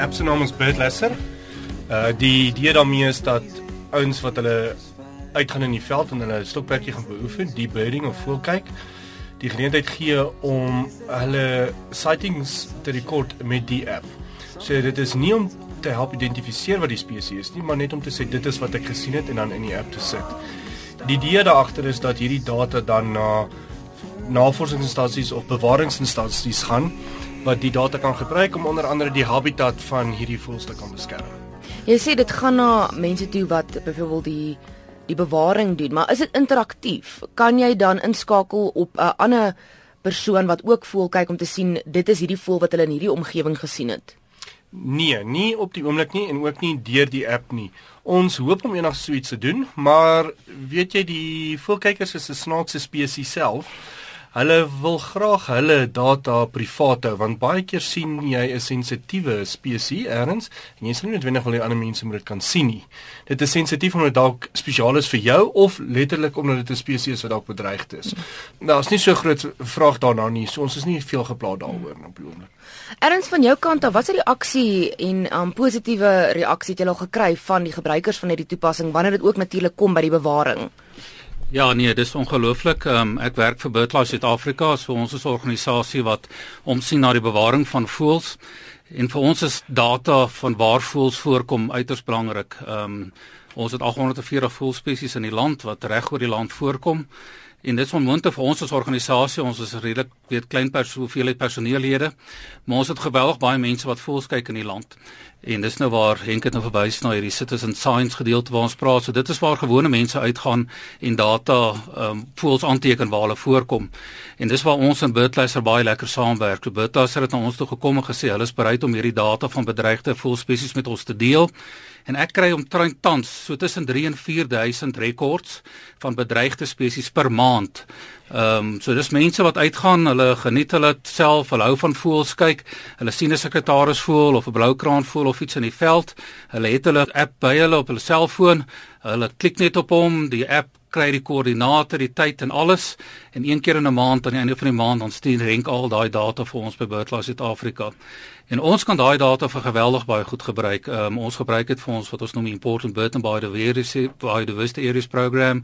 app se naam is Birdlasser. Uh die idee daarmee is dat ouens wat hulle uitgaan in die veld en hulle stokperdjie gaan beoefen, die birding of voel kyk, die geleentheid gee om hulle sightings te rekord met die app. So dit is nie om te help identifiseer wat die spesies is nie, maar net om te sê dit is wat ek gesien het en dan in die app te sit. Die idee daar agter is dat hierdie data dan na navorsingsinstansies of bewaringsinstansies gaan wat die data kan gebruik om onder andere die habitat van hierdie voëls te kan beskerm. Jy sê dit gaan na mense toe wat byvoorbeeld die die bewaring doen, maar is dit interaktief? Kan jy dan inskakel op 'n ander persoon wat ook voel kyk om te sien dit is hierdie voel wat hulle in hierdie omgewing gesien het? Nee, nie op die oomblik nie en ook nie deur die app nie. Ons hoop om eendag so iets te doen, maar weet jy die voelkykers is 'n snaakse spesies self. Hulle wil graag hulle data privaat hou want baie keer sien jy 'n sensitiewe spesies ergens en jy sien nie noodwendig wil jy ander mense moet dit kan sien nie. Dit is sensitief omdat dalk spesiaal is vir jou of letterlik omdat dit 'n spesies wat dalk bedreigd is. Nou is nie so groot vraag daarna nie. So ons is nie veel geplaas daaroor op die oomblik. Erns van jou kant af, wat is die reaksie en um positiewe reaksie het jy al gekry van die gebruikers van hierdie toepassing wanneer dit ook natuurlik kom by die bewaring? Ja nee, dis ongelooflik. Um, ek werk vir BirdLife Suid-Afrika, so ons is 'n organisasie wat omsien na die bewaring van voëls. En vir ons is data van waar voëls voorkom uiters belangrik. Ehm um, ons het 840 voëlspesies in die land wat reg oor die land voorkom. En dit is onmoontlik vir ons as organisasie, ons is redelik weet klein pers hoeveelheid personeellede, maar ons het geweldig baie mense wat voels kyk in die land. En dis nou waar Henk het nou verwys na hierdie citizen science gedeelte waar ons praat. So dit is waar gewone mense uitgaan en data ehm um, voels aanteken waar hulle voorkom. En dis waar ons in Birdlaser baie lekker saamwerk. So Birdlaser het na ons toe gekom en gesê hulle is bereid om hierdie data van bedreigde voelspesies met ons te deel. En ek kry omtrent tans so tussen 3 en 4000 rekords van bedreigde spesies per maand Ehm um, so dis mense wat uitgaan, hulle geniet hulle self, hulle hou van voëls kyk. Hulle sien 'n sekretaris voël of 'n bloukraan voël of iets in die veld. Hulle het hulle app by hulle op hulle selfoon. Hulle klik net op hom, die app kry die koördinate, die tyd en alles en een keer in 'n maand aan die einde van die maand dan stuur Henk al daai data vir ons by BirdLife Suid-Afrika. En ons kan daai data vir geweldig baie goed gebruik. Um, ons gebruik dit vir ons wat ons noem important bird and biodiversity areas program.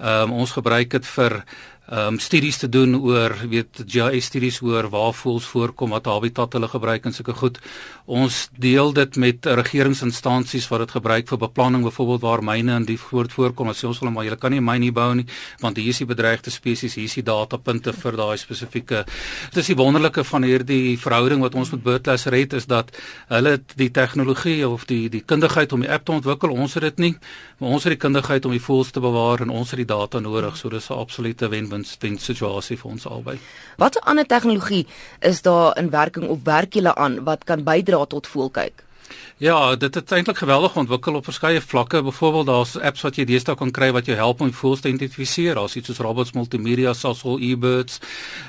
Um, ons gebruik dit vir um, studies te doen oor weet GIS studies oor waar voëls voorkom, wat habitat hulle gebruik en sulke goed. Ons deel dit met regeringsinstansies wat dit gebruik vir beplanning, byvoorbeeld waar myne en die voort voorkom. As ons hulle maar jy kan nie 'n myn hier bou nie, want hier is die bedreigde spesies, hier is die datapunte vir daai spesifieke. Dit is die wonderlike van hierdie verhouding wat ons met Red is dat hulle die tegnologie of die die kundigheid om die app te ontwikkel, ons het dit nie, maar ons het die kundigheid om die voëls te bewaar en ons het die data nodig, so dis 'n absolute wen-wen win-win situasie vir ons albei. Watter ander tegnologie is daar in werking of werk julle aan wat kan bydra tot voelkyk? Ja, dit het eintlik geweldig ontwikkel op verskeie vlakke. Byvoorbeeld daar's apps wat jy deesdae kan kry wat jou help om voëls te identifiseer. Daar's iets soos Robots Multimedia, Sasol eBirds.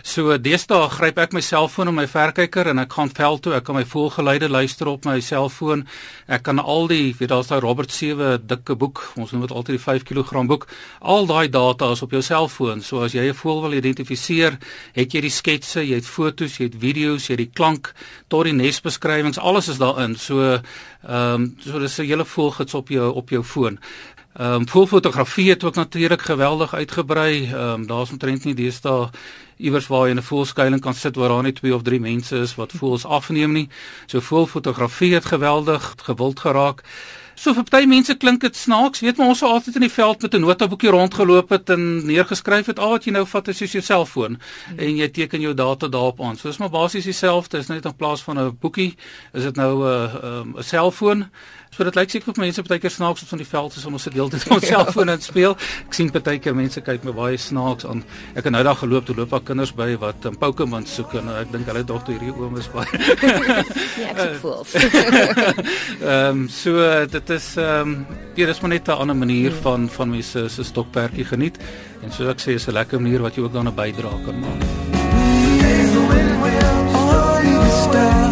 So deesdae gryp ek my selfoon op my verkyker en ek gaan veld toe. Ek kan my voëlgeluide luister op my selfoon. Ek kan al die, weet daar's daai Robert 7 dikke boek. Ons noem dit altyd die 5 kg boek. Al daai data is op jou selfoon. So as jy 'n voël wil identifiseer, het jy die sketse, jy het foto's, jy het video's, jy het die klank tot die nesbeskrywings, alles is daarin. So Ehm um, so dis 'n hele volgits op jou op jou foon. Ehm um, voelfotografie het ook natuurlik geweldig uitgebrei. Ehm um, daar's omtrent nie deesdae iewers waar jy in 'n voelskuiling kan sit waar daar net 2 of 3 mense is wat voels afneem nie. So voelfotografie het geweldig gewild geraak. So vir party mense klink dit snaaks, weet maar ons sou altyd in die veld met 'n notaboekie rondgeloop het en neergeskryf het al wat jy nou vat is jou selfoon hmm. en jy teken jou data daarop aan. So is maar basies dieselfde, is net in plaas van 'n boekie, is dit nou 'n uh, 'n um, selfoon. So dit lyk seker vir mense partykeer snaaks op van die veld is om ons se deel te doen ons selfoon en speel. Ek sien partykeer mense kyk my baie snaaks aan. Ek het nou daag geloop toe loop daar kinders by wat 'n um, Pokémon soek en uh, ek dink hulle dog toe hierdie oom is baie. ja, ek voels. Ehm so uh, dit is ehm um, hier is maar net 'n ander manier hmm. van van mense se stokperdjie geniet en soos ek sê is 'n lekker manier wat jy ook dan 'n bydrae kan maak. birds